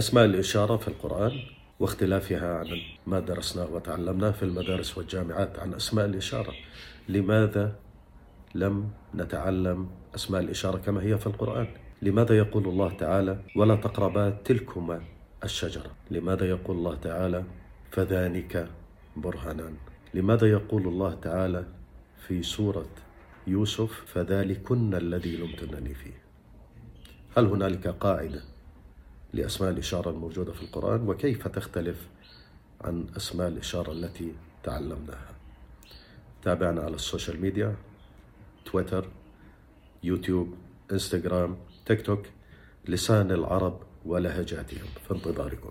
أسماء الإشارة في القرآن واختلافها عن ما درسناه وتعلمناه في المدارس والجامعات عن أسماء الإشارة. لماذا لم نتعلم أسماء الإشارة كما هي في القرآن؟ لماذا يقول الله تعالى ولا تقربا تلكما الشجرة؟ لماذا يقول الله تعالى فذلك برهنان؟ لماذا يقول الله تعالى في سورة يوسف فذلكن الذي لمتنني فيه؟ هل هنالك قاعدة لأسماء الإشارة الموجودة في القرآن وكيف تختلف عن أسماء الإشارة التي تعلمناها؟ تابعنا على ال social media تويتر يوتيوب إنستغرام تيك توك لسان العرب ولهجاتهم. في انتظاركم.